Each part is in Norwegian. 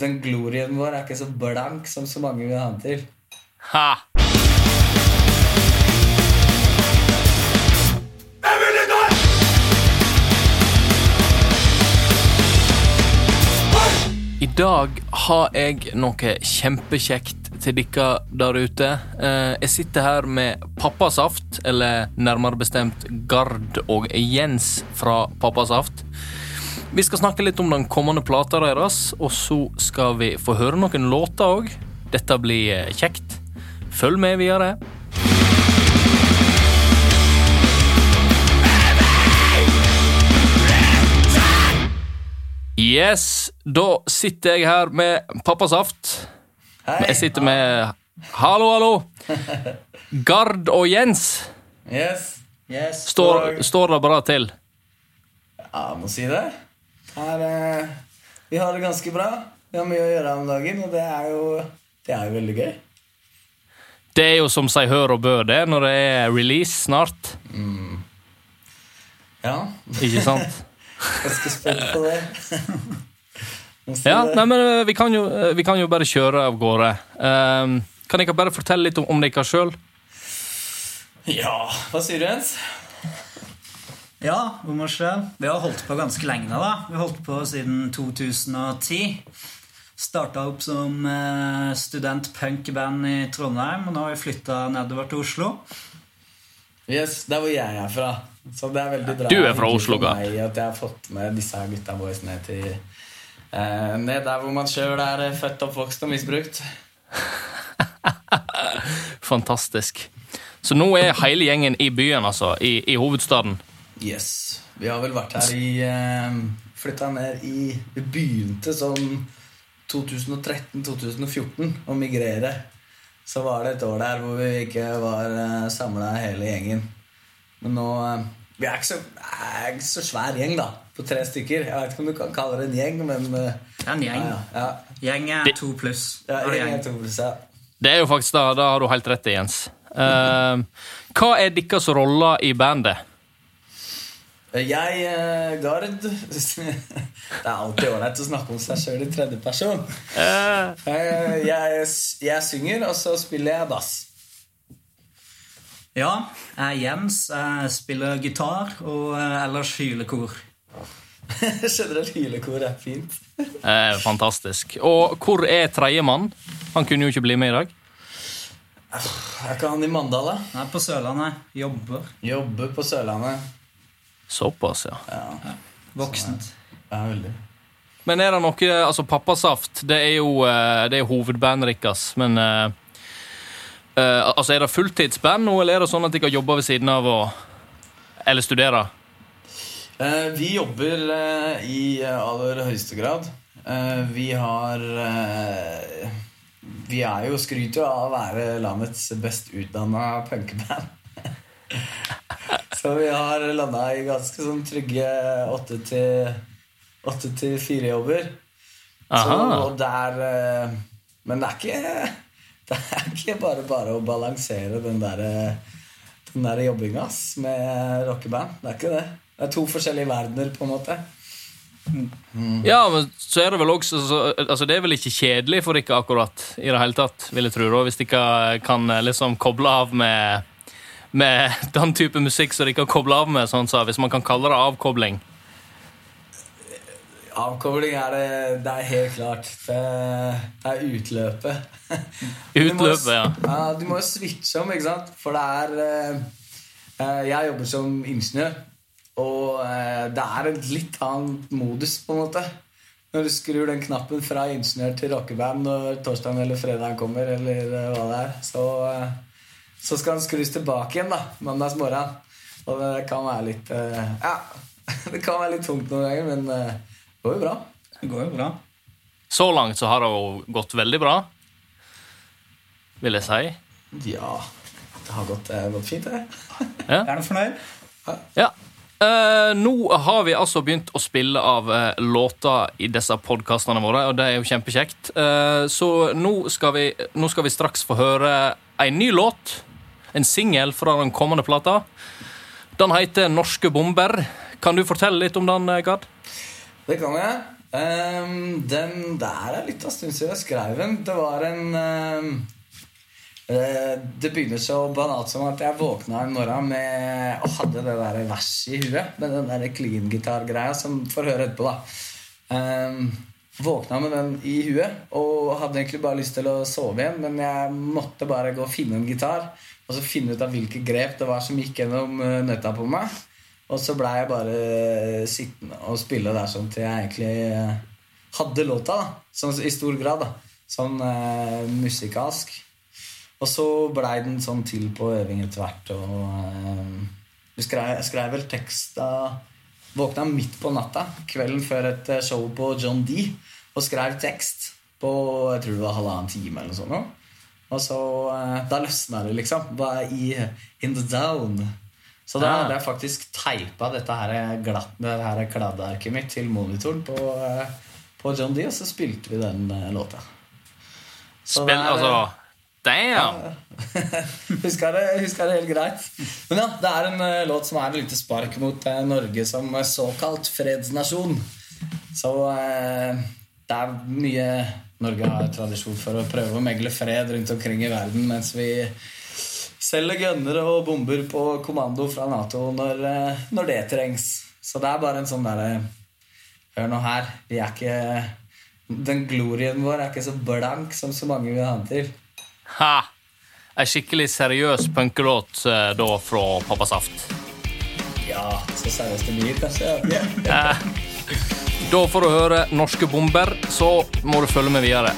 den glorien vår er ikke så blank som så mange vil ha den til. Ha! I dag har jeg noe kjempekjekt til dere der ute. Eh, Jeg sitter her med Pappasaft, eller nærmere bestemt Gard og Jens fra Pappasaft. Vi skal snakke litt om den kommende plata deres, og så skal vi få høre noen låter òg. Dette blir eh, kjekt. Følg med videre. Yes, da sitter jeg her med Pappasaft. Hei! Jeg sitter med Hallo, hallo! Gard og Jens. Yes. yes. Står, står det bra til? Ja, jeg må si det. Her, eh, vi har det ganske bra. Vi har mye å gjøre om dagen, og det er jo, det er jo veldig gøy. Det er jo som seg hør og bør det, når det er release snart. Ja, Ikke sant? ganske spent på det. Ja, det. nei, men eh, vi kan jo, eh, vi kan jo bare kjøre av gårde. Um, kan dere bare fortelle litt om, om dere sjøl? ja, hva sier du, Jens? Ja, om. Vi har holdt på ganske lenge nå, da. Vi har holdt på siden 2010. Starta opp som eh, student-punkband i Trondheim, og nå har vi flytta nedover til Oslo. Yes, Der hvor jeg er fra. Så det er veldig bra Du er fra Oslo, Gard. At jeg har fått med disse gutta boys ned til eh, Ned der hvor man sjøl er født, oppvokst og misbrukt. Fantastisk. Så nå er hele gjengen i byen, altså. I, i hovedstaden. Yes. Vi har vel vært her i eh, Flytta ned i Vi begynte sånn 2013-2014 å migrere. Så var det et år der hvor vi ikke var eh, samla hele gjengen. Men nå eh, Vi er ikke så, er ikke så svær gjeng, da. På tre stykker. Jeg vet ikke om du kan kalle det en gjeng, men eh, Det er en gjeng. ja, ja, Gjeng er to pluss. ja, Da er det gjeng er to pluss, ja. Det er jo faktisk da, da har du helt rett i, Jens. Um, hva er deres roller i bandet? Jeg, eh, Gard Det er alltid ålreit å snakke om seg sjøl i tredjeperson. Eh, Jeg, jeg, jeg synger, og så spiller jeg bass. Ja, jeg er Jens. Jeg spiller gitar og eh, ellers hylekor. Generelt hylekor er fint. eh, fantastisk. Og hvor er tredjemann? Han kunne jo ikke bli med i dag. Er ikke han i Mandal, da? Er på Sørlandet. Jobber. Jobber på Sørlandet. Såpass, ja. Ja, Voksent. ja veldig. Men er det noe Altså, Pappasaft, det er jo eh, det er hovedbandet deres, men uh, eh, Altså, er det fulltidsband nå, eller er det sånn at de kan jobbe ved siden av og Eller studere? Uh, vi jobber i aller høyeste grad. Eh, vi har Vi er jo skryter av å være landets best utdanna punkeband. Så vi har landa i ganske sånn trygge åtte til åtte til fire jobber. Så, og det er eh, Men det er ikke Det er ikke bare bare å balansere den der Den der jobbinga med rockeband. Det er ikke det. Det er to forskjellige verdener, på en måte. Ja, men så er det vel også så, Altså, det er vel ikke kjedelig for dere akkurat i det hele tatt, vil jeg tro, da, hvis dere kan eh, liksom koble av med med den type musikk som de kan koble av med, sånn så, hvis man kan kalle det avkobling. Avkobling er det, det er helt klart. Det, det er utløpet. Utløpet, ja. ja. Du må jo switche om, ikke sant? For det er eh, eh, Jeg jobber som ingeniør, og eh, det er en litt annen modus, på en måte. Når du skrur den knappen fra ingeniør til rockeband når torsdagen eller fredagen kommer, eller hva det er, så, så skal den skrus tilbake igjen da, mandags morgen. Og det kan være litt uh, Ja, det kan være litt tungt noen ganger, men uh, det går jo bra. Det går jo bra. Så langt så har det jo gått veldig bra, vil jeg si. Ja, det har gått, det har gått fint, det. Er du fornøyd? Ja. Uh, nå har vi altså begynt å spille av uh, låter i disse podkastene våre, og det er jo kjempekjekt. Uh, så nå skal, vi, nå skal vi straks få høre en ny låt. En singel fra den kommende plata. Den heter 'Norske bomber'. Kan du fortelle litt om den, eh, Gard? Det kan jeg. Um, den der er litt av stund siden jeg skrev den. Det var en um, uh, Det begynner så banalt som at jeg våkna en morgen med og hadde det der verset i huet. Med den der clean-gitar-greia som får høre etterpå, da. Um, våkna med den i huet og hadde egentlig bare lyst til å sove igjen, men jeg måtte bare gå og finne en gitar og så finne ut av hvilke grep det var som gikk gjennom uh, nøtta på meg. Og så blei jeg bare sittende og spille der sånn til jeg egentlig eh, hadde låta. da Sånn i stor grad. da Sånn eh, musikalsk. Og så blei den sånn til på øving etter hvert. Og eh, skrev, jeg skrev vel teksta Våkna midt på natta, kvelden før et eh, show på John D, og skrev tekst på jeg tror det var halvannen time eller noe sånt. Og så eh, Da løsna det, liksom. Bare i In the down. Så da Ah. hadde jeg faktisk teipa dette her, glatt, det her kladdearket mitt til monitoren på, eh, på John D, og så spilte vi den eh, låta. Så Spill, det er, altså Damn! Damn! husker, det, husker det helt greit. Men ja, det er en uh, låt som er et lite spark mot uh, Norge som såkalt fredsnasjon. Så eh, det er mye Norge har tradisjon for å prøve å megle fred rundt omkring i verden, mens vi selger gønnere og bomber på kommando fra Nato når, eh, når det trengs. Så det er bare en sånn derre Hør nå her. Vi er ikke Den glorien vår er ikke så blank som så mange vil ha den til. Ha! Ei skikkelig seriøs punkelåt eh, da fra Pappa Saft. Ja, så seriøst det blir, kanskje. Ja. Da får du høre Norske bomber, så må du følge med videre.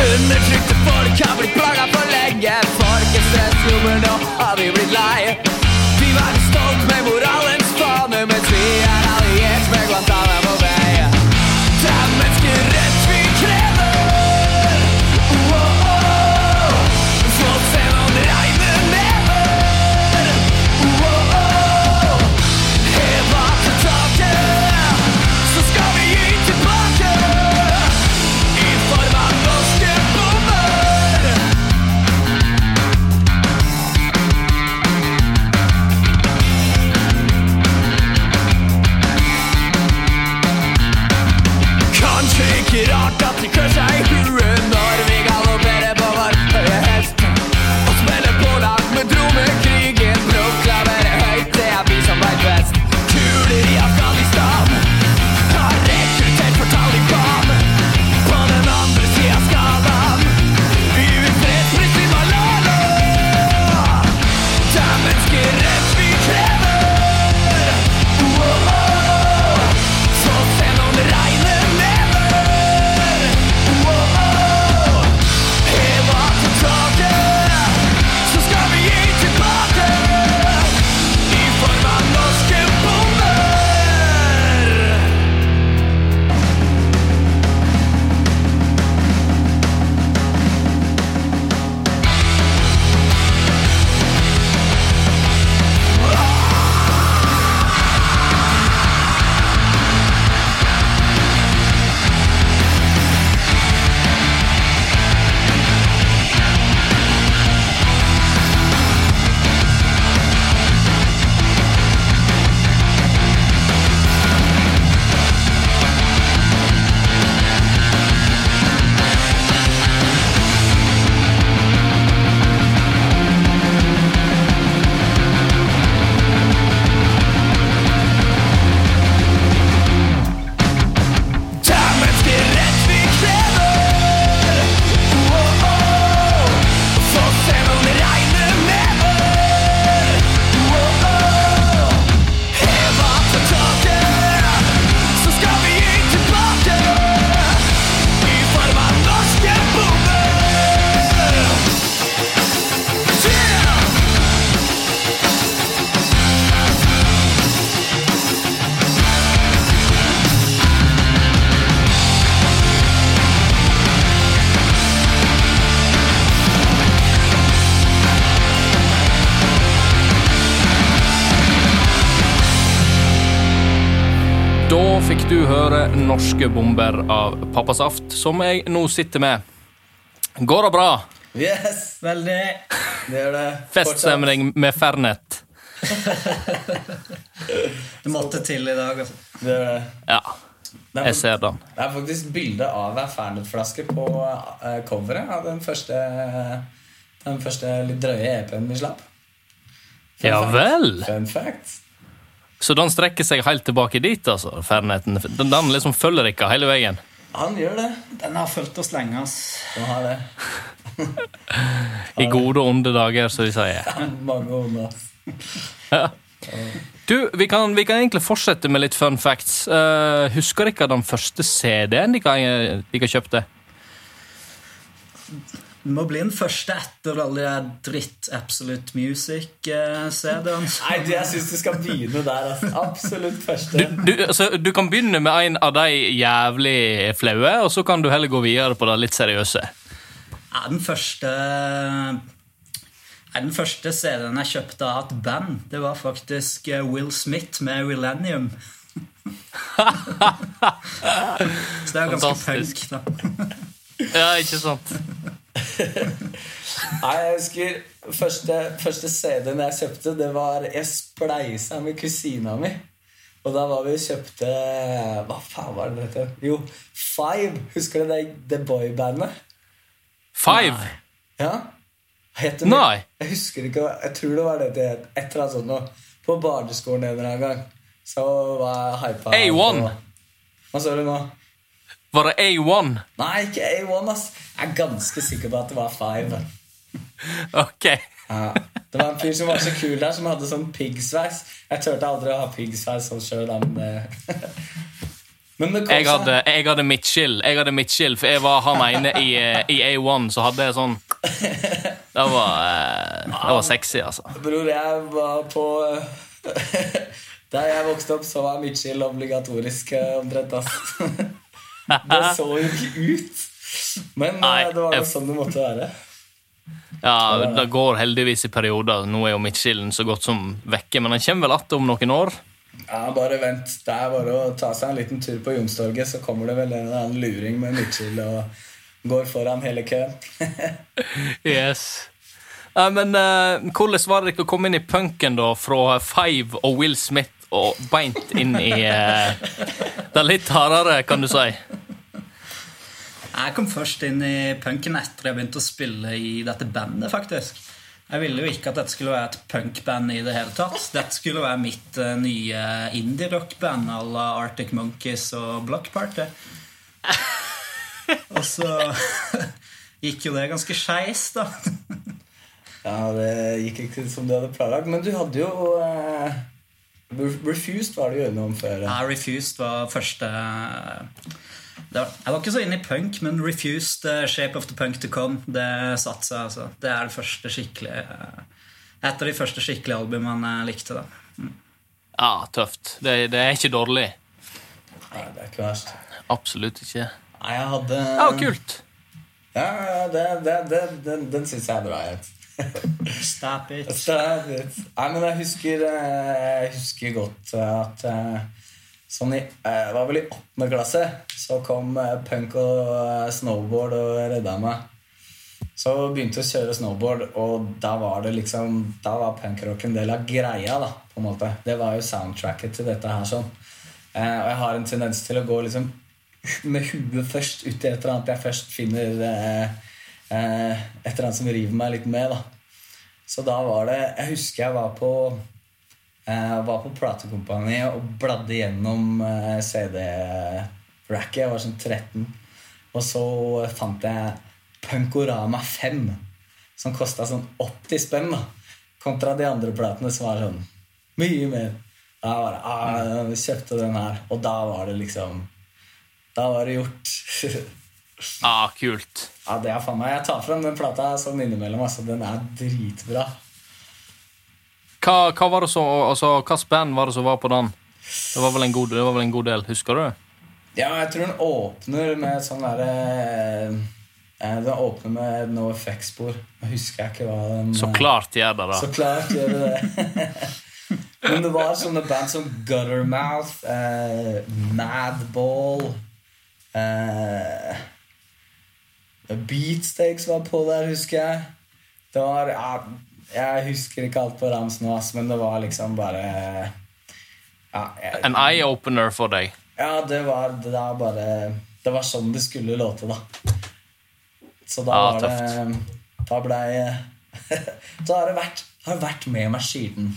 Undertrykte folk har blitt plaga for lenge. Folkestress, jo, men nå har vi blitt lei. Vi var stolt med moralens fane, mens vi er alliert med Guantánamo du hører Norske bomber av Pappasaft, som jeg nå sitter med. Går det bra? Yes! Veldig. Det gjør det. Feststemning med Fernet. Det måtte til i dag. Altså. Det, Ja, det, jeg er, ser den. det er faktisk bilde av ei Fernet-flaske på eh, coveret av den første, den første litt drøye EP-en vi slapp. Fun Ja fact. vel! Fun fact. Så den strekker seg helt tilbake dit, altså? Ferdigheten. Den, den liksom følger ikke hele veien? Han gjør det. Den har fulgt oss lenge. ass. Han har det. I gode og onde dager, som de sier. Mange onde. ass. Du, vi kan, vi kan egentlig fortsette med litt fun facts. Uh, husker dere den første CD-en dere, dere kjøpte? Det må bli den første etter alle de dritt Absolute Music-CD-ene. Nei, du, jeg syns du skal begynne der. Altså. Absolutt første. du, altså, du kan begynne med en av de jævlig flaue, og så kan du heller gå videre på det litt seriøse. Ja, den første Den første CD-en jeg kjøpte av et band, det var faktisk eh, Will Smith med Millennium. Så det er ganske Fantastisk. punk. da. Ja, ikke sant? Nei, jeg husker Første, første CD-en jeg kjøpte, det var Jeg spleisa med kusina mi. Og da var vi og kjøpte Hva faen var det det? Jo, Five. Husker du det The Boy-bandet? Five? Ja? Het det Nei. Jeg husker ikke Jeg tror det var det det het. Et eller annet sånt noe. På barneskolen en eller annen gang. Så var jeg hypa. A1. Hva sa du nå? Var det A1? Nei, ikke A1, ass. Jeg er ganske sikker på at det var Five. Ok. Ja. Det var en fyr som var så kul der, som hadde sånn piggsveis. Jeg turte aldri å ha piggsveis sånn sjøl, men det Jeg hadde, jeg hadde midtskill, jeg hadde midtskill, for jeg var han ene i, eh, i A1, så hadde jeg sånn Det var, eh, det var sexy, altså. Bror, jeg var på Der jeg vokste opp, så var midtskill obligatorisk eh, omtrent. Det så jo ikke ut. Men eh, Nei, det var jo sånn det måtte være. Ja, Det går heldigvis i perioder. Nå er jo midtskillen så godt som vekke, men han kommer vel att om noen år. Ja, Bare vent. Det er bare å ta seg en liten tur på Youngstorget, så kommer det vel en eller annen luring med midtskill og går foran hele køen. Yes. Ja, men uh, hvordan var det dere kom inn i punken, da? Fra Five og Will Smith og beint inn i uh, det litt hardere, kan du si? Jeg kom først inn i punken etter jeg begynte å spille i dette bandet, faktisk. Jeg ville jo ikke at dette skulle være et punkband i det hele tatt. Dette skulle være mitt uh, nye indie-rockband à la Arctic Monkeys og Block Party. Og så gikk jo det ganske skeis, da. Ja, det gikk ikke som du hadde planlagt. Men du hadde jo uh, Refused var det jo om før. Ja, Refused var første var, Jeg var ikke så inne i punk, men Refused, uh, Shape of the Punk to Come, det satte seg. altså. Det er det første skikkelige Et av de første skikkelige albumene jeg likte. da. Ja, tøft. Det, det er ikke dårlig. Nei, det er ikke verst. Absolutt ikke. Nei, jeg hadde Ja, kult. Ja, det, det, det, den, den syns jeg er bra. Stop it. Stop it. Nei, men jeg husker, eh, jeg husker godt at eh, sånn i, eh, var vel i åttende klasse så kom eh, punk og eh, snowboard og redda meg. Så begynte jeg å kjøre snowboard, og da var det liksom Da var punkrock en del av greia. da, på en måte. Det var jo soundtracket til dette her. sånn. Eh, og jeg har en tendens til å gå liksom med huet først ut i et eller annet jeg først finner eh, eh, et eller annet som river meg litt med. da. Så da var det Jeg husker jeg var på eh, var på platekompaniet og bladde gjennom eh, CD-racket. Jeg var sånn 13. Og så fant jeg Punkorama 5, som kosta sånn 80 spenn. da Kontra de andre platene som var sånn mye mer. Da var det, ah, jeg kjøpte den her, og da var det liksom Da var det gjort. ah, kult. ja, det er faen meg Jeg tar frem den plata sånn innimellom. Altså, den er dritbra. Hva, hva var det så, altså, Hvilket band var det som var på den? Det var god, det var vel en god del, husker du? Ja, jeg tror den åpner med sånn derre eh, Den åpner med No Effects-spor. Husker jeg ikke hva den Så eh, klart gjør det Så klart gjør det det. Men det var sånne band som Guttermouth, eh, Madball eh, Beatsteaks var på der, husker jeg. Det var ja, Jeg husker ikke alt på rams nå, ass, men det var liksom bare Ja, jeg, En eye-opener for deg. ja det var det var bare Det var sånn det skulle låte, da. Så da Ja, var det Da blei Så har det vært, har vært med meg siden.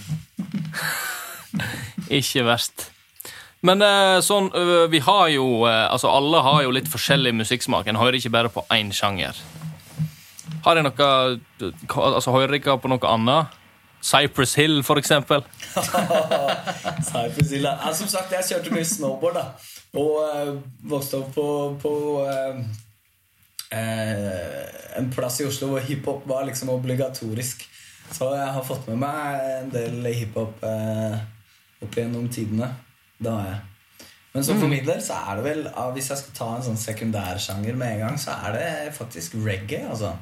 Ikke verst. Men eh, sånn, vi har jo eh, Altså, alle har jo litt forskjellig musikksmak. En hører ikke bare på én sjanger. Har dere noe Altså, hører dere på noe annet? Cypress Hill, for eksempel? Cypress Hill, ja. Som sagt, jeg kjørte mye snowboard, da. Og eh, vokste opp på, på eh, eh, en plass i Oslo hvor hiphop var liksom obligatorisk. Så jeg har fått med meg en del hiphop opp gjennom tidene. Det har jeg. Men som formidler så er det vel Hvis jeg skal ta en sånn sekundærsjanger med en gang, så er det faktisk reggae. altså.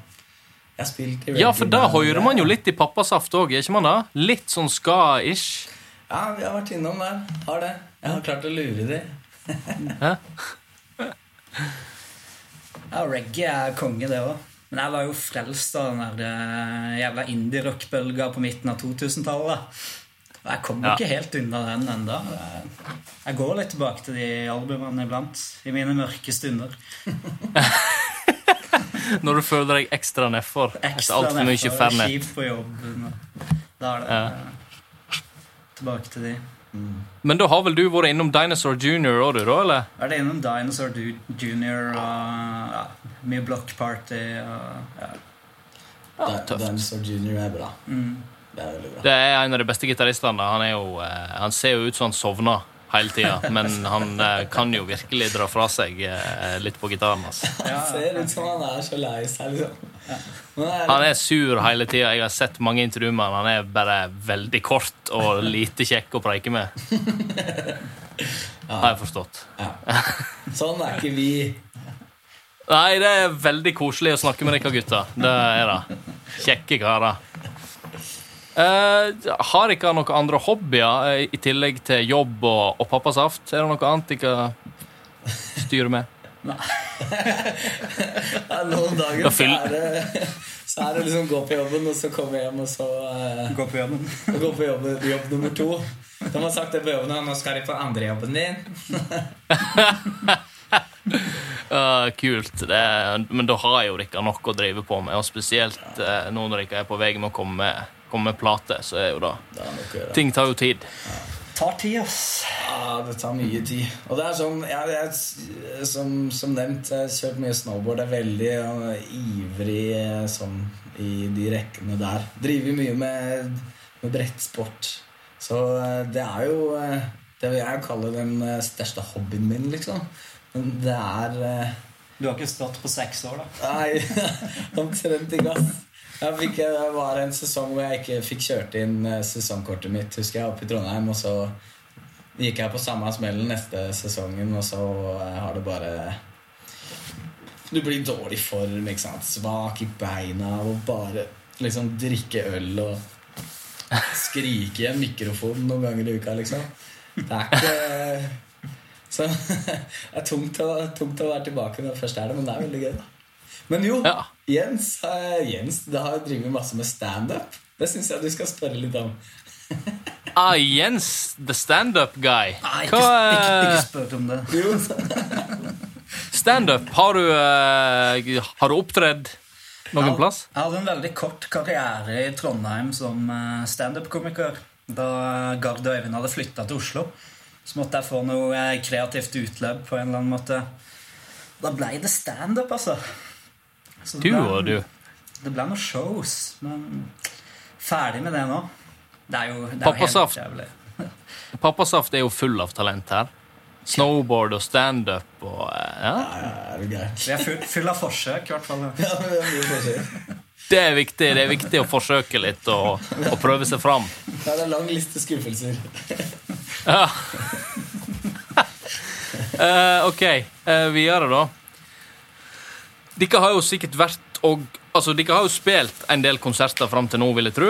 Jeg har spilt i reggae. Ja, for da hører man jo litt i pappasaft òg, ikke man da? Litt sånn ska-ish. Ja, vi har vært innom der. Har det. Jeg har klart å lure de. Ja, reggae er konge, det òg. Men jeg var jo frelst av den der eh, jævla indie-rockbølga på midten av 2000-tallet. Og jeg kommer Ja. ikke helt unna den ennå. Jeg går litt tilbake til de albumene iblant. I mine mørke stunder. Når du føler deg ekstra nedfor etter alt altfor mye nedfor, fernet. Kjipt på jobben. Da er det ja. tilbake til de. Men da har vel du vært innom Dinosaur Junior òg, du, da? eller? Er det innom Dinosaur Du- Junior og ja, mye Block Party og ja. Ja. Dinosaur Junior er bra. Mm. Det er veldig bra. Det er en av de beste gitaristene. Han, jo, eh, han ser jo ut som han sovner hele tida, men han eh, kan jo virkelig dra fra seg eh, litt på gitaren. Altså. Ja, Ser ut som han er så lei seg, liksom. Er, Han er sur hele tida. Jeg har sett mange intervjuer med han. Han er bare veldig kort og lite kjekk å preike med. Har jeg forstått. Sånn er ikke vi. Nei, det er veldig koselig å snakke med dere gutta. Det er det. Kjekke karer. Eh, har dere noen andre hobbyer uh, i tillegg til jobb og, og pappasaft? Er det noe annet dere styrer med? Nei. noen dager Da så er, det, så er det liksom gå på jobben, og så komme hjem, og så uh, Gå på jobben. gå på jobben, jobb nummer to. De har sagt det på jobben, og nå skal de på andre jobben din. Uh, kult. Det, er- men da har jo dere noe å drive på med, og spesielt uh, nå når dere er på vei med å komme med, komme med plate, så er jo da Det er. Ting tar jo tid. Tar tid, ass. Ja, det tar mye tid. Og det er sånn, jeg, jeg, som, som nevnt, jeg har kjørt mye snowboard. Jeg er veldig uh, ivrig eh, sånn i de rekkene der. Driver mye med, med brettsport. Så eh, det er jo eh, det vil jeg kalle den eh, største hobbyen min, liksom. Men det er eh, Du har ikke stått på seks år, da. Nei, omtrent ikke, ass. Jeg fikk, det var en sesong hvor jeg ikke fikk kjørt inn eh, sesongkortet mitt, husker jeg, oppe i Trondheim. Og så gikk jeg på samme smellen neste sesongen, og så eh, har det bare Du blir dårlig form, ikke sant. Svak i beina og bare liksom drikke øl og skrike i en mikrofon noen ganger i uka, liksom. Det er ikke Så det er tungt å, tungt å være tilbake når det først er det, men det er veldig gøy, da. Men jo, Ja. Jens, eh, Jens det har drevet masse med standup. Det syns jeg du skal spørre litt om. Ah, Jens, the stand-up guy. Nei, ikke, ikke, ikke er spør om det. Standup? Har du, eh, har du opptredd noen plass? Jeg hadde en veldig kort karriere i Trondheim som eh, standup-komiker. Da Gard og Øyvind hadde flytta til Oslo, så måtte jeg få noe eh, kreativt utløp på en eller annen måte. Da ble det standup, altså. Så Du ble- og du. Det ble noen shows, men ferdig med det nå. Det er jo, det er jo Pappasaft. helt jævlig. Pappasaft er jo full av talent her. Snowboard og standup og eh, ja. ja, er? Vi er full, full av forsøk, i hvert fall. Ja, er mye. Det er viktig det er viktig å forsøke litt og, og prøve seg fram. Ja, det er lang liste skuffelser. Ja. uh, ok, uh, videre da. Dere har jo sikkert vært og Altså, dere har jo spilt en del konserter fram til nå, vil jeg tro.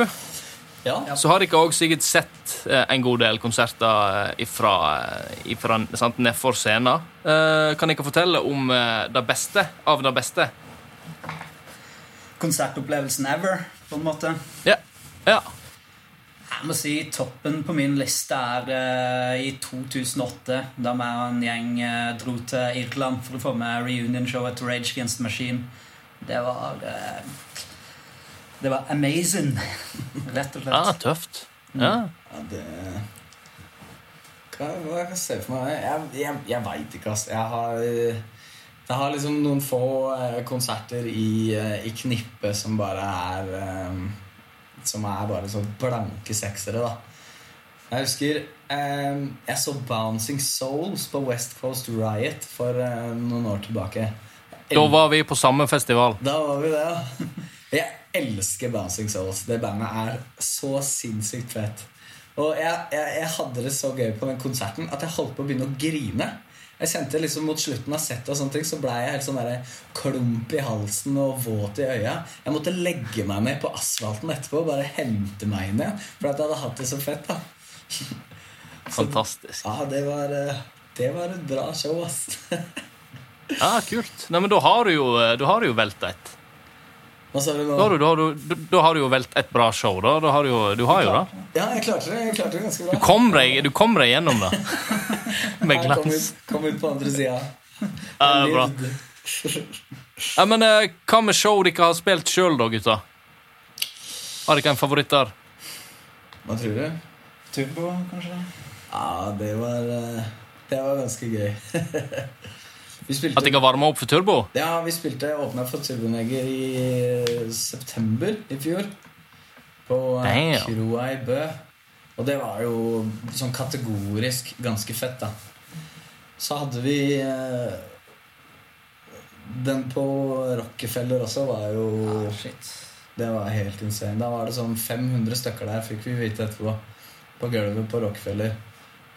Ja, Så har dere òg sikkert sett eh, en god del konserter eh, ifra, eh, ifra sant, nedfor scenen. Eh, kan dere fortelle om det beste av det beste? Konsertopplevelsen ever, på en måte. Ja. Ja. Jeg må si toppen på min liste er uh, i 2008, da vi og en gjeng uh, dro til Irland for å få med reunion-show til Rage Against the Machine. Det var uh, Det var amazing, rett og slett. ja, tøft. Ja. Ja, det Hva, hva kan jeg se for meg? Jeg, jeg, jeg veit ikke, ass. Jeg har Jeg har liksom noen få konserter i, i knippet som bare er eh, Som er bare sånn blanke seksere, da. Jeg husker eh, jeg så Bouncing Souls på West Coast Riot for eh, noen år tilbake. Da var vi på samme festival. Da var vi det, ja. Jeg elsker Bouncing Souls. Det bandet er så sinnssykt fett. Og jeg, jeg, jeg hadde det så gøy på den konserten at jeg holdt på å begynne å grine. Jeg kjente liksom Mot slutten av settet og sånne ting Så ble jeg helt sånn der klump i halsen og våt i øya. Jeg måtte legge meg ned på asfalten etterpå og bare hente meg ned. For at jeg hadde hatt det så fett. da Fantastisk. Ja, det var, eh, det var et bra show, ass. Ja, kult. Nei, men da har du jo, du har jo velt et. Hva sa du nå? Da har du, da har du, da- har du jo velt et bra show, da. da har du, du har jo det. Ja, jeg klarte det. Jeg klarte det ganske bra. Du kom deg, du kom deg gjennom det. Med Jeg kom glans. ut, kom ut på andre sida. Ja, bra. Ja, men eh, Hva med show dere har spilt sjøl, da, gutta? Har dere en favoritt der? Hva tror du? Turbo, kanskje? Ja, det var eh, Det var ganske gøy. vi At spilte dere varma opp for turbo? Ja, vi spilte åpna for Turboneger i eh, september i fjor. På eh, kroa i Bø. Og det var jo sånn kategorisk ganske fett, da. Så hadde vi eh, Den på Rockefeller også var jo Ah, shit. Det var helt insane. Da var det sånn 500 stykker der, fikk vi vite etterpå. På gulvet på Rockefeller.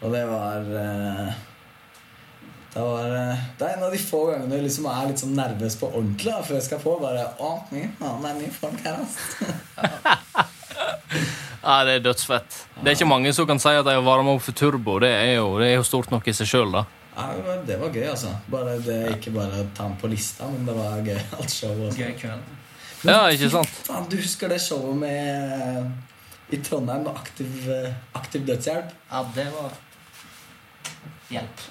Og det var eh, det, var eh, det er en av de få gangene jeg liksom er litt sånn nervøs på ordentlig da, før jeg skal på. Bare, å, mye, ja, det er mye folk her, altså. Ja, Det er dødsfett. Det er ikke mange som kan si at de har varma opp for turbo. Det er jo, det er jo stort nok i seg sjøl, da. Ja, det var- det var gøy, altså. Bare det, ikke bare ta den på lista, men det var gøy alt showet. også. Gøy kveld. Ja, ikke sant? Faen, du husker det showet med i Trondheim med aktiv, eh, aktiv dødshjelp? Ja, det var Hjelp.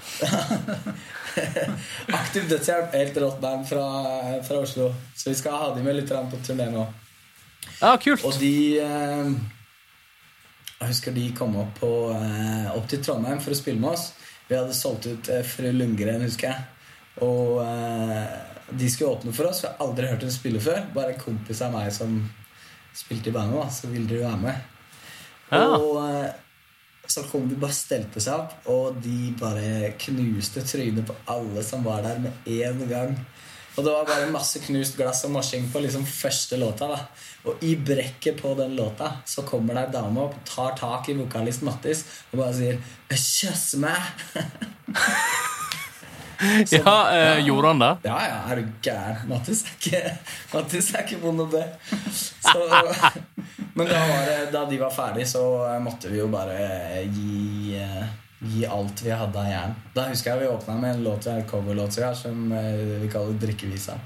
Aktiv dødshjelp, helt rått band fra, fra Oslo. Så vi skal ha dem med litt på turné nå. Ja, kult. Og de eh, Jeg husker de kom opp, på, eh, opp til Trondheim for å spille med oss. Vi hadde solgt ut eh, Fru Lundgren, husker jeg. Og eh, de skulle åpne for oss. Vi har aldri hørt dem spille før. Bare en kompis av meg som spilte i bandet, så ville de være med. Ja. Og eh, så kom de bare stelte seg opp, og de bare knuste trynet på alle som var der med en gang. Og det var bare masse knust glass og morsing på liksom første låta. da Og i brekket på den låta så kommer det ei dame opp, tar tak i vokalist Mattis og bare sier 'Kjøss meg'. Ja, eh, Gjorde han det? Ja, ja, er du gæren? Mattis er ikke, Mattis er ikke vond å be. Så, men da, var det, da de var ferdige, så måtte vi jo bare gi, eh, gi alt vi hadde av jern. Da husker jeg vi åpna med en låt, en coverlåt vi har, som eh, vi kaller Drikkevisa.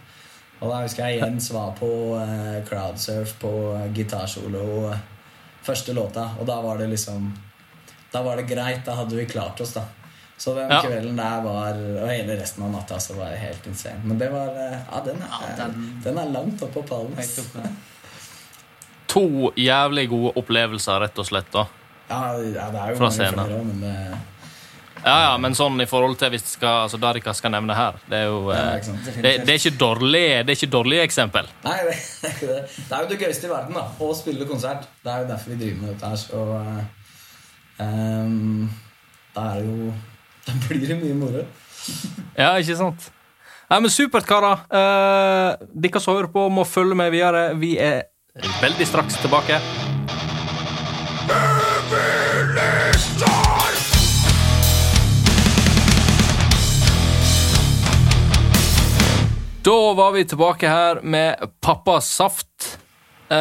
Og da husker jeg Jens var på eh, crowdsurf på eh, gitarsolo eh, første låta, og da var det liksom Da var det greit. Da hadde vi klart oss, da. Så den Ja. kvelden der var Og hele resten av natta så var det helt insane. Men det var eh, Ja, den er, Ja, den- den er langt oppe på pallen. To jævlig gode opplevelser, rett og slett. da. Ja, ja, det er jo Fra scenen. men eh, Ja, ja, Men sånn i forhold til hvis det skal, altså, det dere skal nevne her Det er jo ja, eh, det, det er ikke dårlig Det er ikke dårlig eksempel. Nei, det er ikke det. Det er jo det gøyeste i verden, da. Å spille konsert. Det er jo derfor vi driver med dette her. Så ehm, da er jo Da blir det mye moro. Ja, ikke sant? Nei, men Supert, karer. Eh, dere som hører på, må følge med videre. Vi er veldig straks tilbake. Da var vi tilbake her med Pappa saft. Eh,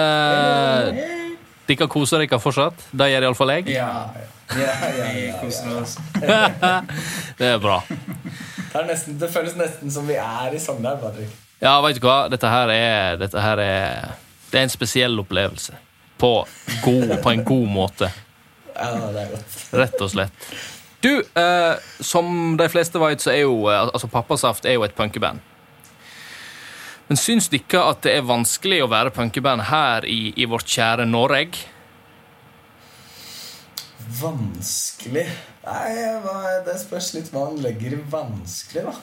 dere koser dere fortsatt? Det gjør iallfall jeg. Ja, ja, ja, Vi ja, ja. koser oss. Det er bra. Det, er nesten, det føles nesten som vi er i Sogndal, Patrick. Ja, vet du hva? Dette her er, dette her er Det er en spesiell opplevelse. på, god, på en god måte. Ja, det er godt. Rett og slett. Du, eh, som de fleste vet, så er jo eh, altså Pappasaft er jo et punkeband. Men syns dere at det er vanskelig å være punkeband her i, i vårt kjære Norge? Vanskelig Nei, det spørs litt hva han legger i vanskelig, da.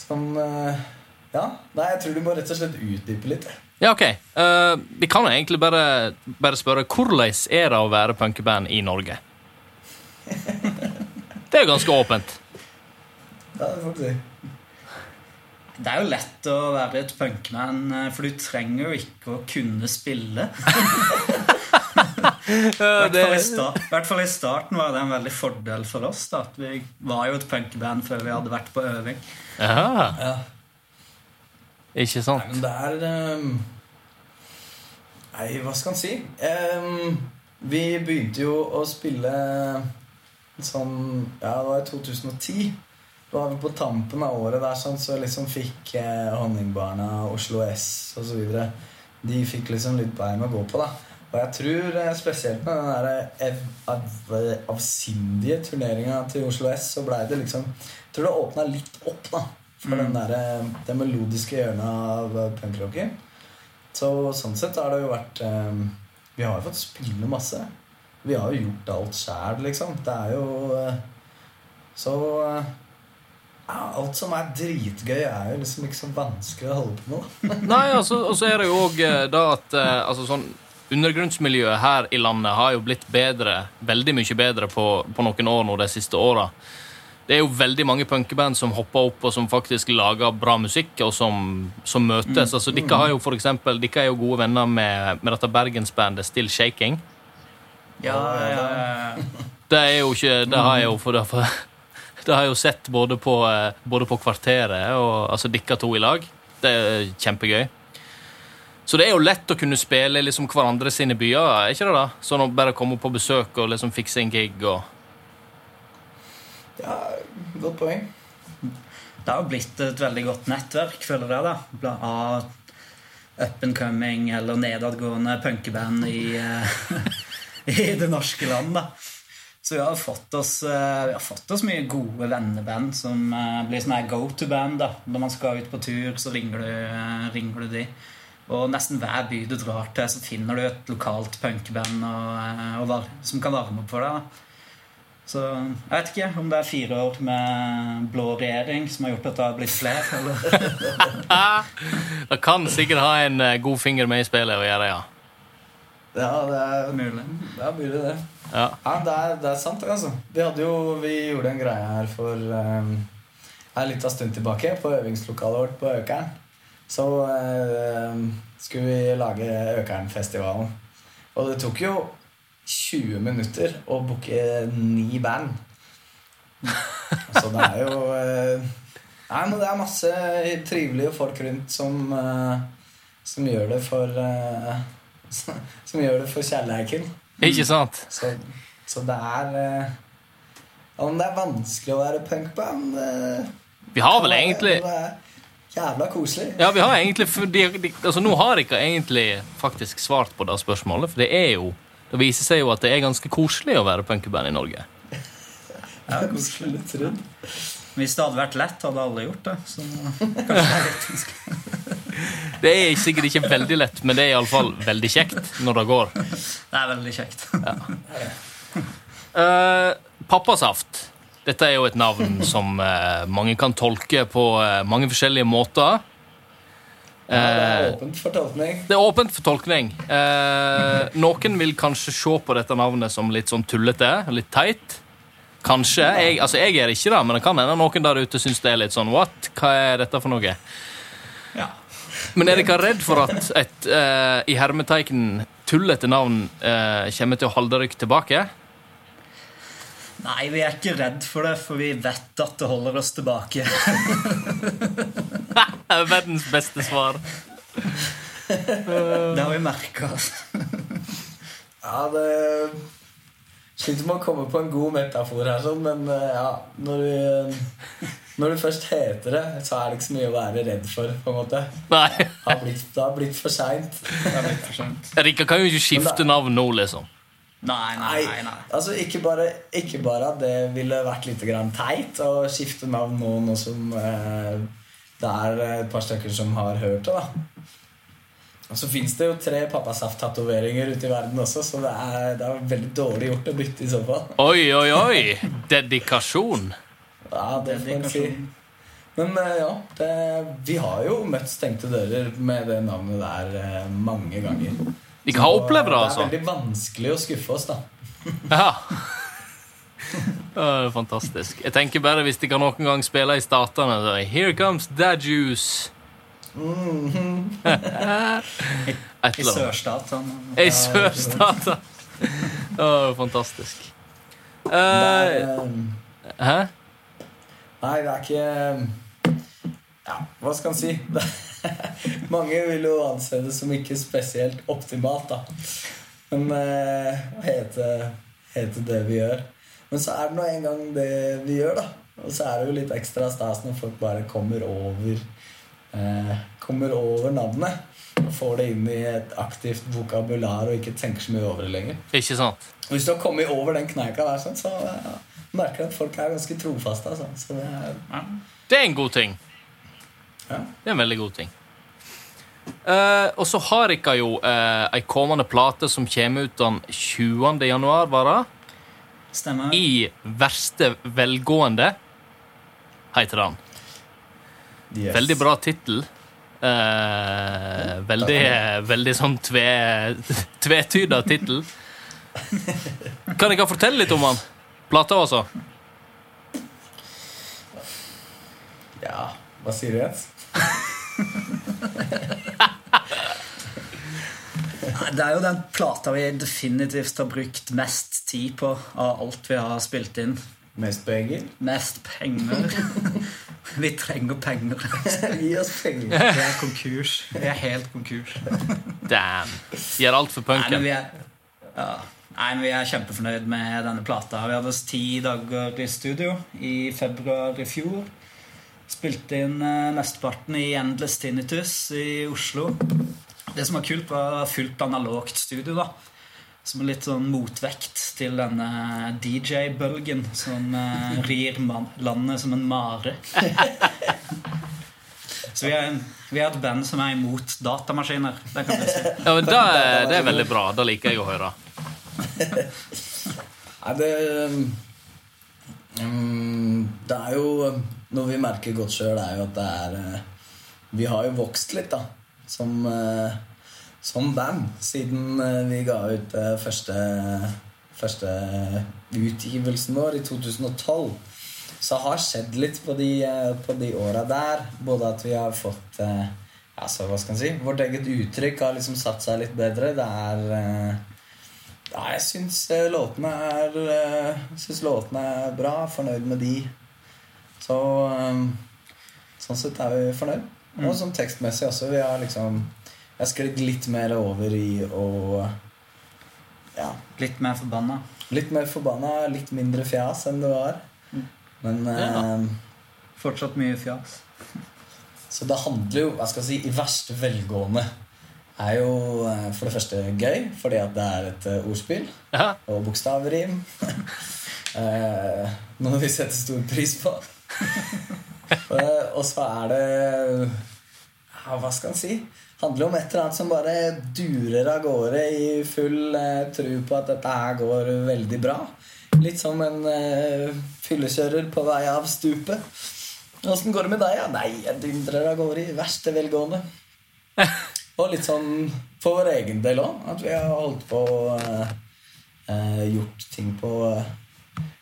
Som eh, Ja. Nei, jeg tror du må rett og slett utdype litt. jeg. Ja, ok. Uh, vi kan jo egentlig bare, bare spørre hvordan er det å være punkeband i Norge? Det er jo ganske åpent. Ja, det får du si. Det er jo lett å være et punkman, eh, for du trenger jo ikke å kunne spille. I hvert fall i i hvert fall i starten var det en veldig fordel for oss. da at Vi var jo et punkband før vi hadde vært på øving. Ja, Ja. Ikke Nei, men det er um, Nei, hva skal en si? Um, vi begynte jo å spille sånn Ja, det var i 2010. Da var vi på tampen av året der, sånn, så liksom fikk eh, Honningbarna, Oslo S osv. De fikk liksom litt bein å gå på, da. Og jeg tror eh, spesielt med den der avsindige av- avsindige turneringa til Oslo S, så blei det liksom Jeg tror det åpna litt opp, da. For den der, eh, det melodiske hjørnet av eh, punkrocken. Så sånn sett har det jo vært um, Vi har jo fått spille masse. Vi har jo gjort alt sjæl, liksom. Det er jo uh, Så uh, Alt som er dritgøy, er jo liksom ikke så vanskelig å holde på med. Nei, altså, og så er det jo òg da at eh, altså, sånn, Undergrunnsmiljøet her i landet har jo blitt bedre, veldig mye bedre på, på noen år nå de siste åra. Det er jo veldig mange punkeband som hopper opp og som faktisk lager bra musikk, og som, som møtes. Altså, Dere har jo for eksempel, dere er jo gode venner med, med dette bergensbandet Still Shaking. Ja, ja, ja. Det er jo ikke Det har jeg jo for, for Det har jeg jo sett både på, eh, både på Kvarteret og altså dere to i lag. Det er kjempegøy. Så det er jo lett å kunne spille liksom hverandre sine byer, er ikke det da? Sånn å bare komme på besøk og liksom fikse en gig og Ja, Godt poeng. Det har blitt et veldig godt nettverk, føler jeg, da. Av up and coming eller nedadgående punkeband i, eh, i det norske land. da. Så vi har fått oss, eh, vi har fått oss mye gode venneband som eh, blir sånn go to-band. da. Når man skal ut på tur, så ringer du, ringer du de. Og nesten hver by du drar til, så finner du et lokalt var, som kan varme opp for deg. da. Så jeg vet ikke om det er fire år med blå regjering som har gjort at det har blitt flere. Eller? Det kan sikkert ha en eh, god finger med i spillet å gjøre, ja. Ja, det er Mulig. Det er mulig, det. ja. Ja, det er, det er sant, altså. Vi, jo, vi gjorde en greie her for um, en liten stund tilbake, på øvingslokalet vårt på Økern. Så eh, skulle vi lage Økernfestivalen. Og det tok jo 20 minutter å booke ni band. Så det er jo eh, Nei, men det er masse trivelige folk rundt som, eh, som gjør det for eh, Som gjør det for kjærleiken. Ikke sant? Så, så det er Om det er vanskelig å være punkband Vi har vel egentlig jævla koselig. Ja, vi har egentlig de, de, altså Nå har jeg ikke egentlig faktisk svart på det spørsmålet, for det er jo Det viser seg jo at det er ganske koselig å være punkeband i Norge. Ja, koselig trodd. Hvis det hadde vært lett, hadde alle gjort det. Så kanskje det er er sikkert ikke veldig lett, men det er iallfall veldig kjekt når det går. Det er veldig kjekt. Eh, pappasaft. Dette er jo et navn som uh, mange kan tolke på uh, mange forskjellige måter. Ja, det er Eh, åpent for tolkning. det er åpent for tolkning. Eh, noen vil kanskje se på dette navnet som litt sånn tullete, litt teit. Kanskje. Jeg, altså, jeg er ikke det, men det kan hende noen der ute syns det er litt sånn What? Hva er dette for noe? Ja. Men er dere redd for at et eh, i hermetegn tullete navn eh, kommer til å holde dere tilbake? Nei, vi er ikke redd for det, for vi vet at det holder oss tilbake. Det er verdens beste svar. Det har vi merka. Ja, det Sliter med å komme på en god metafor her, sånn, men eh, ja Når du, når du, først heter det, så er det ikke så mye å være redd for. på en måte Nei. Det har blitt, det har blitt for seint. Rikard kan jo ikke skifte navn nå, liksom. Nei, nei, Nei, nei. altså ikke bare, ikke bare at det ville vært litt grann teit å skifte navn nå, nå som eh, det er et par stykker som har hørt det. da. Og så fins det jo tre pappasaft-tatoveringer ute i verden også, så det er, det er veldig dårlig gjort å bytte i så fall. Oi, oi, oi! Dedikasjon. Ja, det får en si. Men eh, ja, det, vi har jo møtt stengte dører med det navnet der eh, mange ganger. De har opplevd det, altså. Det er veldig vanskelig å skuffe oss, da. Ja. Å, fantastisk. Jeg tenker bare Hvis de kan noen gang spille i Statene så, Here comes that juice. Et I eller annet. sørstatene. I sørstatene. Å, fantastisk. Det er, eh, hæ? Nei, det er ikke Ja, hva skal en si? Mange vil jo anse det som ikke spesielt optimalt, da. Men eh, å hete, hete det vi gjør. Men så er det nå en gang det vi gjør, da. Og så er det jo litt ekstra stas når folk bare kommer over eh, Kommer over navnet. Og får det inn i et aktivt vokabular og ikke tenker så mye over det lenger. Ikke sant? Hvis du har kommet over den kneika der, sånn, så ja, merker du at folk er ganske trofaste. Altså. Så det er Ja. Det er en god ting. Ja. Det er en veldig god ting. Uh, og så har dere jo uh, ei kommende plate som kommer ut den 20. januar, var det? Stemmer. I verste velgående, heter den. Yes. Veldig bra tittel. Uh, veldig, veldig sånn tve, tvetyda tittel. Kan dere fortelle litt om den? Plata, altså? Ja, hva sier du, Jens? Det er jo den plata vi definitivt har brukt mest tid på av alt vi har spilt inn. Mest penger? Mest penger. Vi trenger penger. Gi oss penger. Vi er konkurs. Vi er helt konkurs. Damn. Vi Gjør alt for Nei, men punken. vi er, ja. Nei, men vi er kjempefornøyd med denne plata. Vi hadde oss ti dager i studio i februar i fjor. Spilte inn eh, mesteparten i Endless Tinnitus i Oslo. Det som var kult, var fullt analogt studio. da Som en litt sånn motvekt til denne DJ-bølgen som eh, rir landet som en mare. Så vi er, vi er et band som er imot datamaskiner. Det kan vi si. Ja, men det, er- det er veldig bra. Det liker jeg å høre. Nei, det um, Det er jo Noe vi merker godt sjøl, er jo at det er eh, Vi har jo vokst litt, da. Som, eh, som band. Siden eh, vi ga ut første, første utgivelsen vår i 2012. Så har skjedd litt på de, på de åra der. Både at vi har fått altså, hva skal si, Vårt eget uttrykk har liksom satt seg litt bedre. Det er ja, jeg syns låtene er synes låtene er bra. Fornøyd med de. Så eh, sånn sett er vi fornøyd. Og sånn tekstmessig også. Vi har liksom Jeg har sklidd litt mer over i å Ja, Litt mer forbanna. litt mer forbanna, litt mindre fjas enn det var. Men eh, Fortsatt mye fjas. Så det handler jo, hva skal jeg si, i verste velgående er jo eh, for det første gøy, fordi at det er et eh, ordspill. Ja. og bokstavrim. eh, noe vi setter stor pris på. og så er det ja, Hva skal en si? handler om et eller annet som bare durer av gårde i full eh, tro på at dette her går veldig bra. Litt som en eh, fyllekjører på vei av stupet. Åssen går det med deg? Ja? Nei, jeg dundrer av gårde i verste velgående. Og litt sånn for vår egen del òg. At vi har holdt på eh, eh, gjort ting på eh,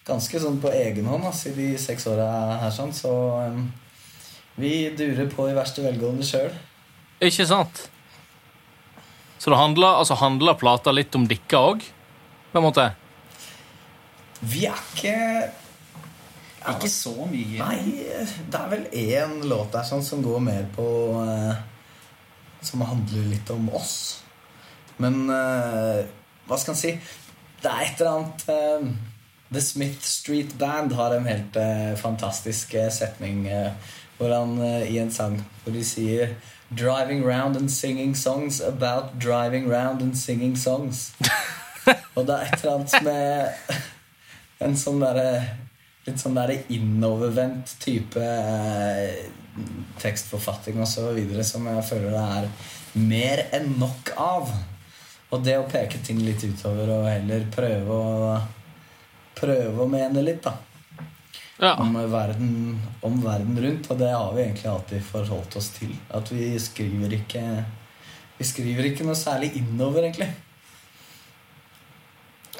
ganske sånn på egen hånd ass, i de seks åra her. sånn, Så um, vi durer på i verste velgående sjøl. Ikke sant? Så det handler, altså handler plata litt om dere òg, på en måte? Vi er ikke Ikke så mye. Nei, det er vel én låt der sånn som går mer på eh, Som handler litt om oss. Men eh, hva skal en si? Det er et eller annet eh, The Smith Street Band har en helt eh, fantastisk eh, setning eh, hvor han eh, i en sang hvor de sier Driving round and singing songs about driving round and singing songs. Og det er et eller annet med en sånn derre Litt sånn derre innovervendt type eh, tekstforfatting videre som jeg føler det er mer enn nok av. Og det å peke ting litt utover og heller prøve å Prøve å mene litt, da. Ja. Om verden, om verden rundt. Og det har vi egentlig alltid forholdt oss til. At vi skriver ikke Vi skriver ikke noe særlig innover, egentlig.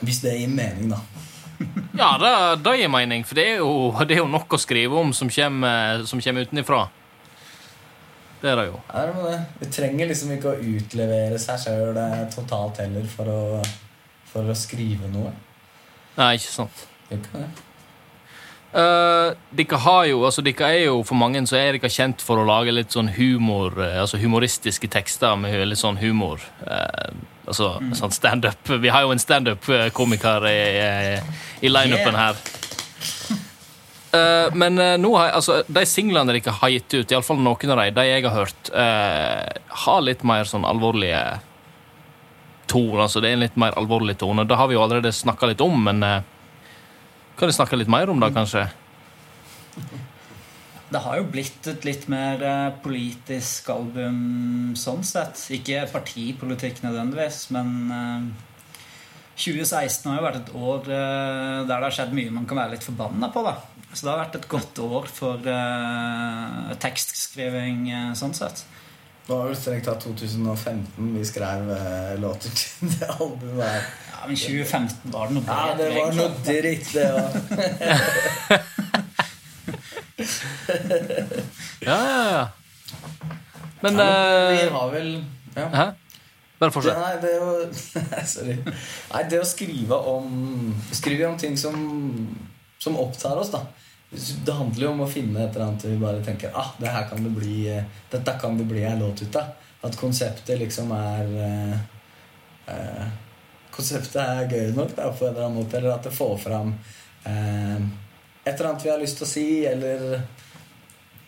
Hvis det gir mening, da. Ja, det, det gir mening, for det er, jo, det er jo nok å skrive om som kommer, som kommer utenifra. Det er det jo. Ja, det det. Vi trenger liksom ikke å utlevere seg sjøl totalt heller for å, for å skrive noe. Nei, ikke sant. Ikke det. Uh, dere har jo, altså dere er jo For mange så er dere kjent for å lage litt sånn humor uh, Altså humoristiske tekster med litt sånn humor. Uh, altså sånn standup. Vi har jo en standup-komiker i, i, i lineupen her. Uh, men uh, nå har altså, de singlene dere har gitt ut, iallfall noen av de, de jeg har hørt, uh, har litt mer sånn alvorlige toner. Altså det er en litt mer alvorlig tone. Det har vi jo allerede snakka litt om, men eh, kan vi snakke litt mer om det, kanskje? Det har jo blitt et litt mer eh, politisk album sånn sett. Ikke partipolitikk nødvendigvis, men eh, 2016 har jo vært et år eh, der det har skjedd mye man kan være litt forbanna på. da. Så det har vært et godt år for eh, tekstskriving eh, sånn sett. Det var vel strengt tatt 2015 vi skrev eh, låter til det albumet her. Ja, Men 2015 var det noe Ja, det var noe dritt, det òg. Ja, ja, ja. Men vi eh, har vel ja. Hæ? Bare fortsett. nei, det å Sorry. Nei, det å skrive om Skrive om ting som, som opptar oss, da. Det handler jo om å finne et eller annet vi bare tenker ah, det her kan det bli, eh, dette kan det bli en låt ut av. At konseptet liksom er eh, eh, Konseptet er gøy nok da, på en eller annen måte. Eller at det får fram eh, et eller annet vi har lyst til å si, eller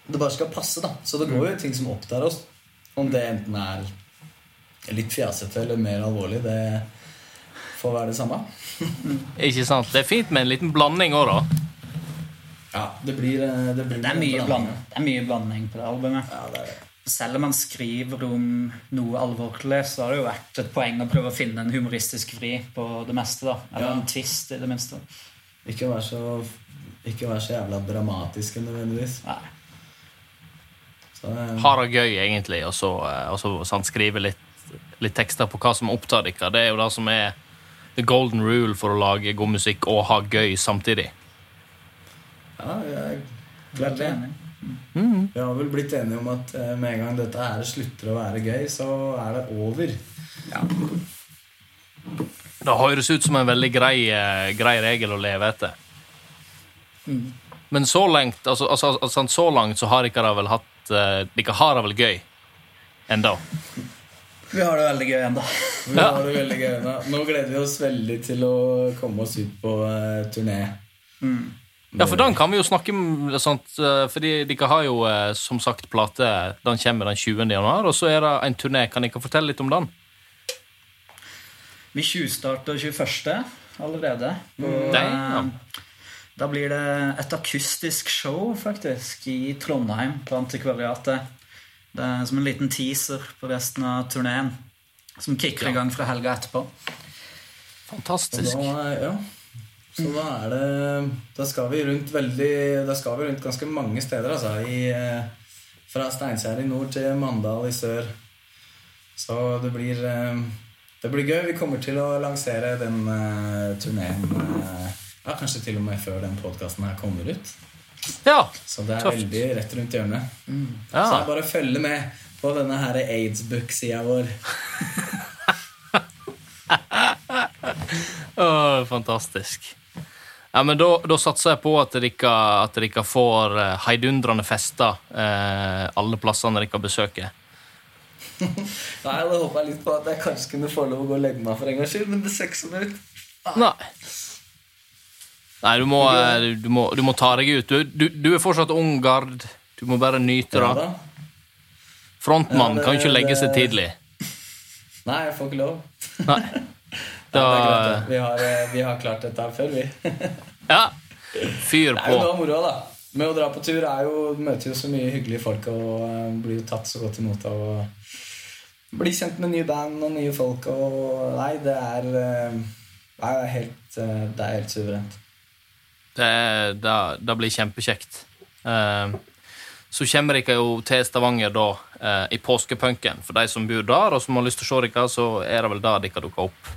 det bare skal passe. da Så det går jo ting som opptar oss. Om det enten er litt fjasete eller mer alvorlig, det får være det samme. Ikke sant? Det er fint med en liten blanding òg, da. Ja, det blir eh, Det, blir Det er mye blanding, det er mye blanding på det albumet. Ja, det er det. Selv om man skriver om noe alvorlig, så har det jo vært et poeng å prøve å finne en humoristisk vri på det meste. da Eller Ja. en twist, i det minste. Ikke være så Ikke være så jævla dramatisk nødvendigvis. Nei. Så, eh, Ha det gøy, egentlig, og så, eh, og så sant, skrive litt, litt tekster på hva som opptar dere. Det er jo det som er the golden rule for å lage god musikk og ha gøy samtidig. Ja, jeg er klart enige. Mm. Vi har vel blitt enige om at eh, med en gang dette her slutter å være gøy, så er det over. Ja. Det høres ut som en veldig grei, eh, grei regel å leve etter. Men så langt, altså, altså, altså, så langt så har dere vel hatt eh, Dere har det vel gøy enda. Vi har det veldig gøy ennå. Vi har det veldig gøy nå. Nå gleder vi oss veldig til å komme oss ut på turné. turné. Ja, for den kan vi jo snakke om, sant, eh, fordi dere har jo eh, som sagt plate. Den kommer den 20. januar, og så er det en turné. Kan dere fortelle litt om den? Vi tjuvstarter 21. allerede. Og, Damn. ja. Da blir det et akustisk show, faktisk, i Trondheim, på Antikvariatet. Det er som en liten teaser på resten av turneen, som kicker i gang fra helga etterpå. Fantastisk. da, ja. Så da er det Da skal vi rundt veldig Da skal vi rundt ganske mange steder, altså. I, eh, fra Steinkjer i nord til Mandal i sør. Så det blir eh, Det blir gøy. Vi kommer til å lansere den uh, turneen ja, kanskje til og med før den podkasten her kommer ut. Ja. Så det er Tøft. veldig rett rundt hjørnet. Så det jeg bare følger med på denne her aids-book-sida vår. Åh, fantastisk. Ja, men da, da satser jeg på at dere, at dere får eh, heidundrende fester eh, alle plassene dere besøker. Nei, da håper jeg litt på at jeg kanskje kunne få lov å gå og legge meg for en gangs skyld, men det ser ikke sånn ut. Nei. Nei, du må, eh, du, må, du må ta deg ut. Du, du, er fortsatt ung gard. Du må bare nyte det. Frontmann Ja, det- kan jo ikke legge seg tidlig. Nei, jeg får ikke lov. Nei. Da det. vi, har, eh, vi har klart dette her før, vi. Ja. Fyr på. Det er jo noe moro, da. Med å dra på tur er jo, møter jo så mye hyggelige folk og eh, blir jo tatt så godt imot av å bli kjent med nye band og nye folk og Nei, det er eh, det er helt, det er helt suverent. Det, det, det blir kjempekjekt. Så kommer dere jo til Stavanger da i påskepunken. For de som bor der, og som har lyst til å se dere, så er det vel der dere dukker opp.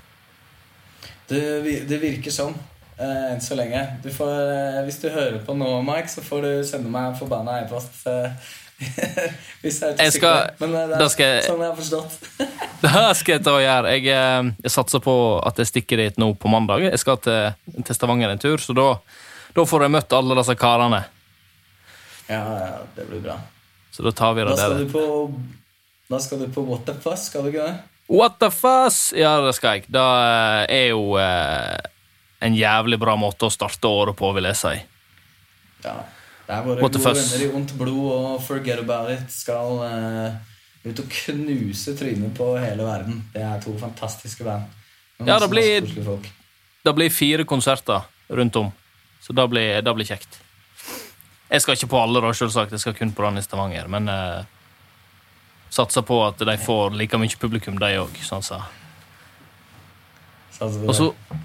Det, det virker sånn eh, enn så lenge. Du får, eh, hvis du hører på nå, Mike, så får du sende meg en forbanna e-post. hvis jeg er usikker. Men eh, det er skal jeg- sånn jeg har forstått. Det skal jeg ta og gjøre. Jeg, eh, jeg satser på at jeg stikker dit nå på mandag. Jeg skal til, til Stavanger en tur, så da, da får jeg møtt alle disse karene. Ja, ja, det blir bra. Så da tar vi Da skal der. du på Da skal du på What the skal du ikke det? What the fuss? Ja, det skal jeg. Det eh, er jo eh, en jævlig bra måte å starte året på, vil jeg si. Ja. Det er våre What gode venner i Ondt blod og Forget About It skal eh, ut og knuse trynet på hele verden. Det er to fantastiske band. Ja, det blir-. Det blir fire konserter rundt om, så det blir, det blir kjekt. Jeg skal ikke på alle, da, selvsagt. Jeg skal kun på den i Stavanger. Men eh, satser på at de får like mye publikum, de òg. Sånn på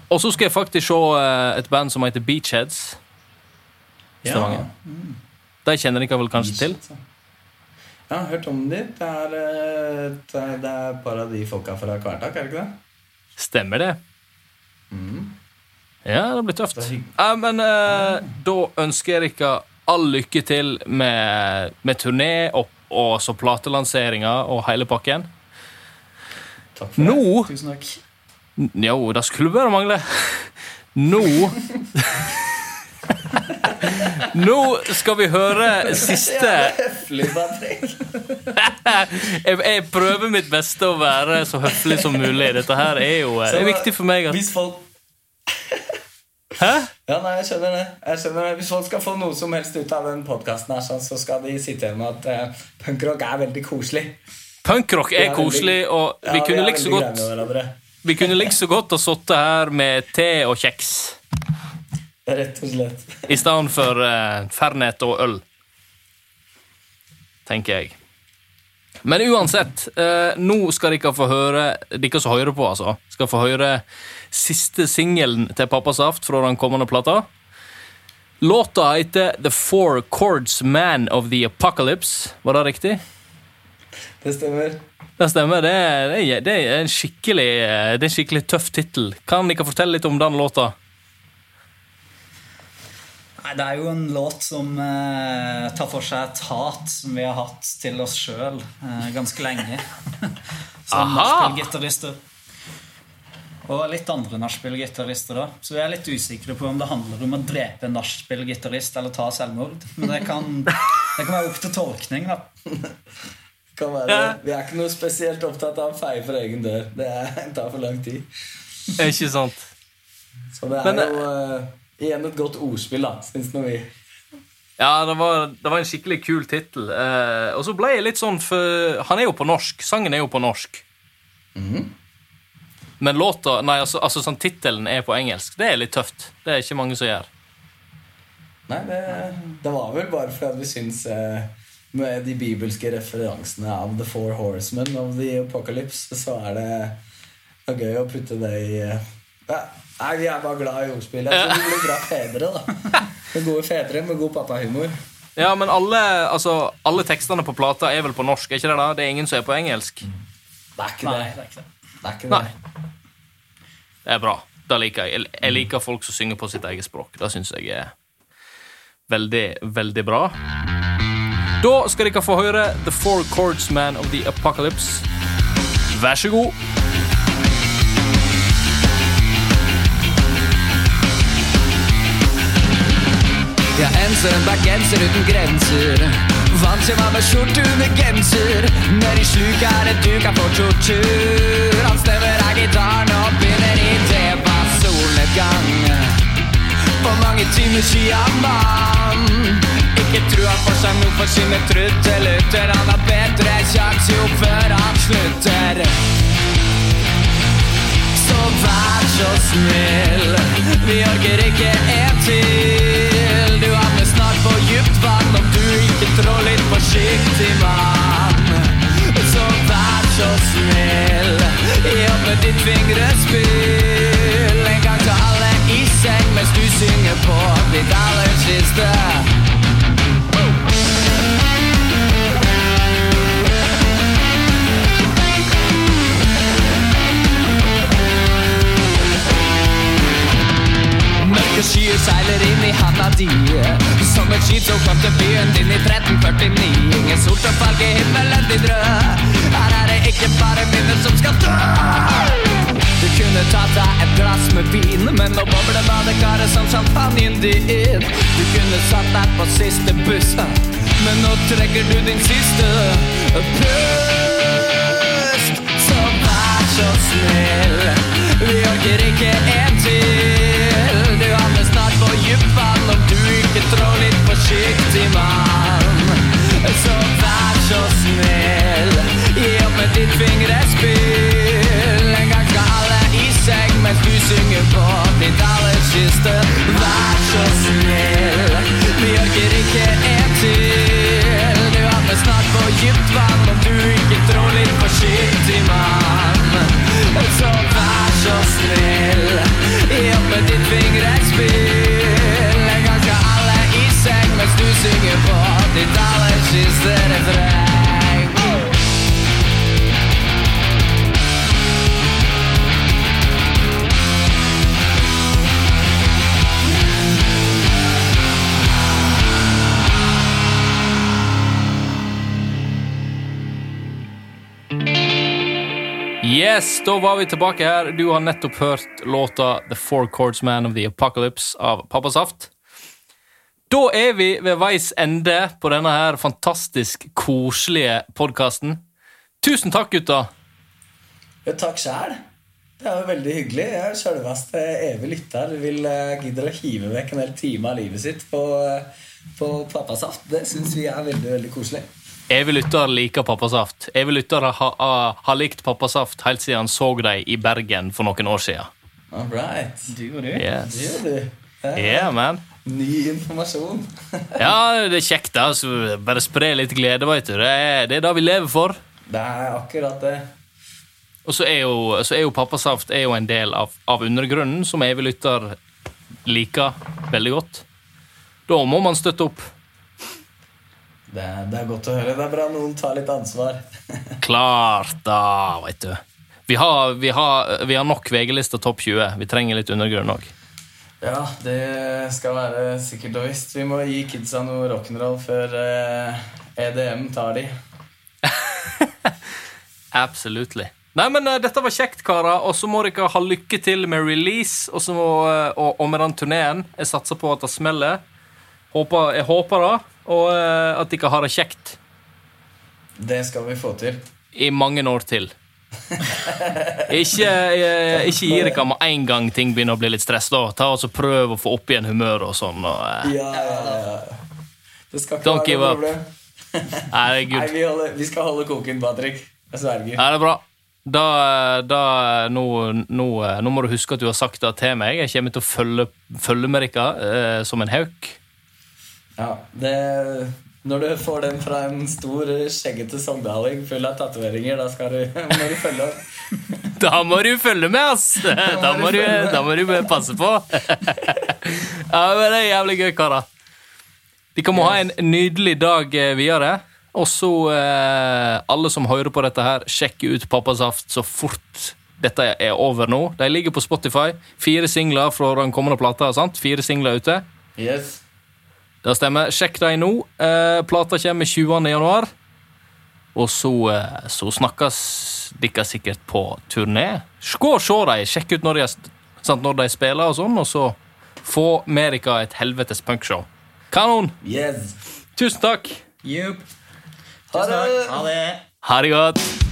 Og så- skal jeg faktisk se eh, et band som heter Beachheads. Stavanger. De kjenner dere vel kanskje til? Ja, jeg har hørt om dem. Det er, eh, det er, et par av de folka fra Kvartak, er det ikke det? Stemmer det? Ja, det blir tøft. Ja, men eh, da ønsker jeg dere all lykke til med, med turné og, og så platelanseringa og hele pakken. Takk for Nå det. Tusen takk. Jo, det skulle bare mangle. Nå Nå skal vi høre siste jeg, jeg prøver mitt beste å være så høflig som mulig. Dette her er jo Det er viktig for meg at Hvis folk Hæ? Ja, nei, jeg skjønner det. Jeg skjønner det. Hvis folk skal få noe som helst ut av den podkasten, sånn, så skal de sitte igjen med at uh, punkrock er veldig koselig. Punkrock er er koselig, og Ja, vi kunne like så veldig godt. Vi kunne like så godt ha sittet her med te og kjeks Rett og slett. i stedet for uh, Fernet og øl. Tenker jeg. Men uansett, eh, nå skal dere få høre Dere som hører på, altså, skal få høre siste singelen til Pappa Saft fra den kommende plata. Låta heter The Four Chords Man of the Apocalypse. Var det riktig? Det stemmer. Det stemmer. Det er, det er, det er en skikkelig eh, Det er en skikkelig tøff tittel. Kan dere fortelle litt om den låta? Nei, Det er jo en låt som eh, tar for seg et hat som vi har hatt til oss sjøl eh, ganske lenge. som nachspiel-gitarister. Og litt andre nachspiel-gitarister, da. Så vi er litt usikre på om det handler om å drepe en nachspiel-gitarist eller ta selvmord. Men det kan, det kan være opp til tolkning, da. Kan være. Vi er ikke noe spesielt opptatt av å feie for egen dør. Det er- tar for lang tid. Ikke sant? Så det er Men, jo eh, igjen et godt ordspill, da, syns nå vi. Ja, det var, det var en skikkelig kul tittel. Eh, og så ble jeg litt sånn for Han er jo på norsk. Sangen er jo på norsk. Men låta Nei, altså, altså sånn tittelen er på engelsk. Det er litt tøft. Det er ikke mange som gjør. Nei, det, det var vel bare fordi vi syns eh, med de bibelske referansene av The Four Horsemen of the Apocalypse, så er det, det er gøy å putte det i eh, Nei, vi er bare glad i ungspillet. Tror vi blir bra fedre, da. Med gode fedre med god pappahumor. Ja, men alle, altså, alle tekstene på plata er vel på norsk? er ikke Det da? Det er ingen som er på engelsk? Det er ikke Nei, det. det er ikke det. det, er ikke Nei. Det er bra. Det liker jeg. Jeg liker folk som synger på sitt eget språk. Det syns jeg er veldig, veldig bra. Da skal dere få høre The Four Chords Man of the Apocalypse. Vær så god. Jeg enseren bergenser uten grenser. Vant til meg med skjorte under genser. Nedi sluket er det duka for tortur. Han stemmer av gitaren og begynner i solnedgang. På mange timer siden mann ikke trua får seg noe for sine truttelutter. Han har bedre kjangs jo før han slutter. Så vær så snill, vi orker ikke en til. Forsiktig, mann. Så vær så snill, jobb med ditt fingrespill. En gang til alle i seng mens du synger på ditt aller siste. Mørke skyer seiler inn i handa di 1349 Ingen sol som farger himmelen din rød. Her er det ikke bare minner som skal dø. Du kunne tatt deg et glass med vin Men nå bobler badekaret som champagnen din. Du kunne satt deg på siste buss Men nå trekker du din siste pust. Så vær så snill Vi orker ikke en til. Du havner snart på dypt når du ikke trår litt forsiktig, mann Så vær så snill. Gi opp med ditt fingrespill En gang skal alle i seng Mens du synger på ditt aller siste. Vær så snill. Vi orker ikke en til. Du havner snart på dypt vann Om du ikke tror litt forsiktig, mann. Så vær så snill. Gi opp med ditt fingrespill En gang skal alle i seng Mens du synger på ditt aller Yes, da var vi tilbake her. Du har nettopp hørt låta The Four Chords Man of the Apocalypse av Pappa Saft. Da er vi ved veis ende på denne her fantastisk koselige podkasten. Tusen takk, gutta. Jo, takk sjæl. Det er jo veldig hyggelig. Jeg er sjølveste evig lytter. Vil uh, gidder å hive vekk en hel time av livet sitt på, uh, på pappasaft. Det syns vi er veldig, veldig koselig. Evig lytter liker Pappasaft. Evig lytter har, ha, ha likt Pappasaft helt siden han så deg i Bergen for noen år siden. All right. Du og du. Yes. Du og du. Er Yeah, man. Ny informasjon. Ja, det er kjekt, da. Så bare spre litt glede, veit du. Det er det, er det vi lever for. Det er akkurat det. Og så er jo, så er jo Pappasaft er jo en del av, av undergrunnen, som evig lytter liker veldig godt. Da må man støtte opp. det. Det er godt å høre. Det er bra noen tar litt ansvar. Klart da, vet du. Vi har, vi har, vi har nok VG-lista topp 20. Vi trenger litt undergrunn òg. Ja, det skal være sikkert og visst. Vi må gi kidsa noe rock'n'roll før eh, EDM tar de. Absolutely. Nei, men uh, Dette var kjekt, karer. Og så må dere ha lykke til med release og, så eh, og, og med den turneen. Jeg satser på at det smeller. Håper, jeg håper det. Og uh, at dere har det kjekt Det skal vi få til. i mange år til. Ikke, eh, ikke gi dere med en gang ting begynner å bli litt stress. da. Ta og så Prøv å få opp igjen humøret og sånn. Og, eh, Ja, ja, ja. Det skal ikke Don't give være up. noe problem. Nei, det er Nei, good. vi, holder, vi skal holde koken, Patrick. Jeg sverger. Nei, det er bra. Da, da nå, nå, nå må du huske at du har sagt det til meg. Jeg kommer til å følge, følge med dere eh, som en hauk. Ja, det, når du får den fra en stor, skjeggete sogdaling full av tatoveringer, da skal du, må du følge opp. Da må du følge med, ass! Da må du, da må du passe på. Ja, men Det er jævlig gøy, karer. Dere må ha en nydelig dag eh, videre. Og så, eh, alle som hører på dette her, sjekk ut Pappasaft så fort dette er over nå. De ligger på Spotify. Fire singler fra den kommende plata. sant? Fire singler ute. Yes. Det stemmer. Sjekk dem nå. Eh, plata kommer 20. januar. Og så, eh, så snakkes dere sikkert på turné. Gå og se dem. Sjekk ut når de, sant, når de spiller, og sånn, og så få med dere et helvetes punkshow. Kanon! Yes. Tusen takk. Jupp. Ha det! Ha det. Ha det godt.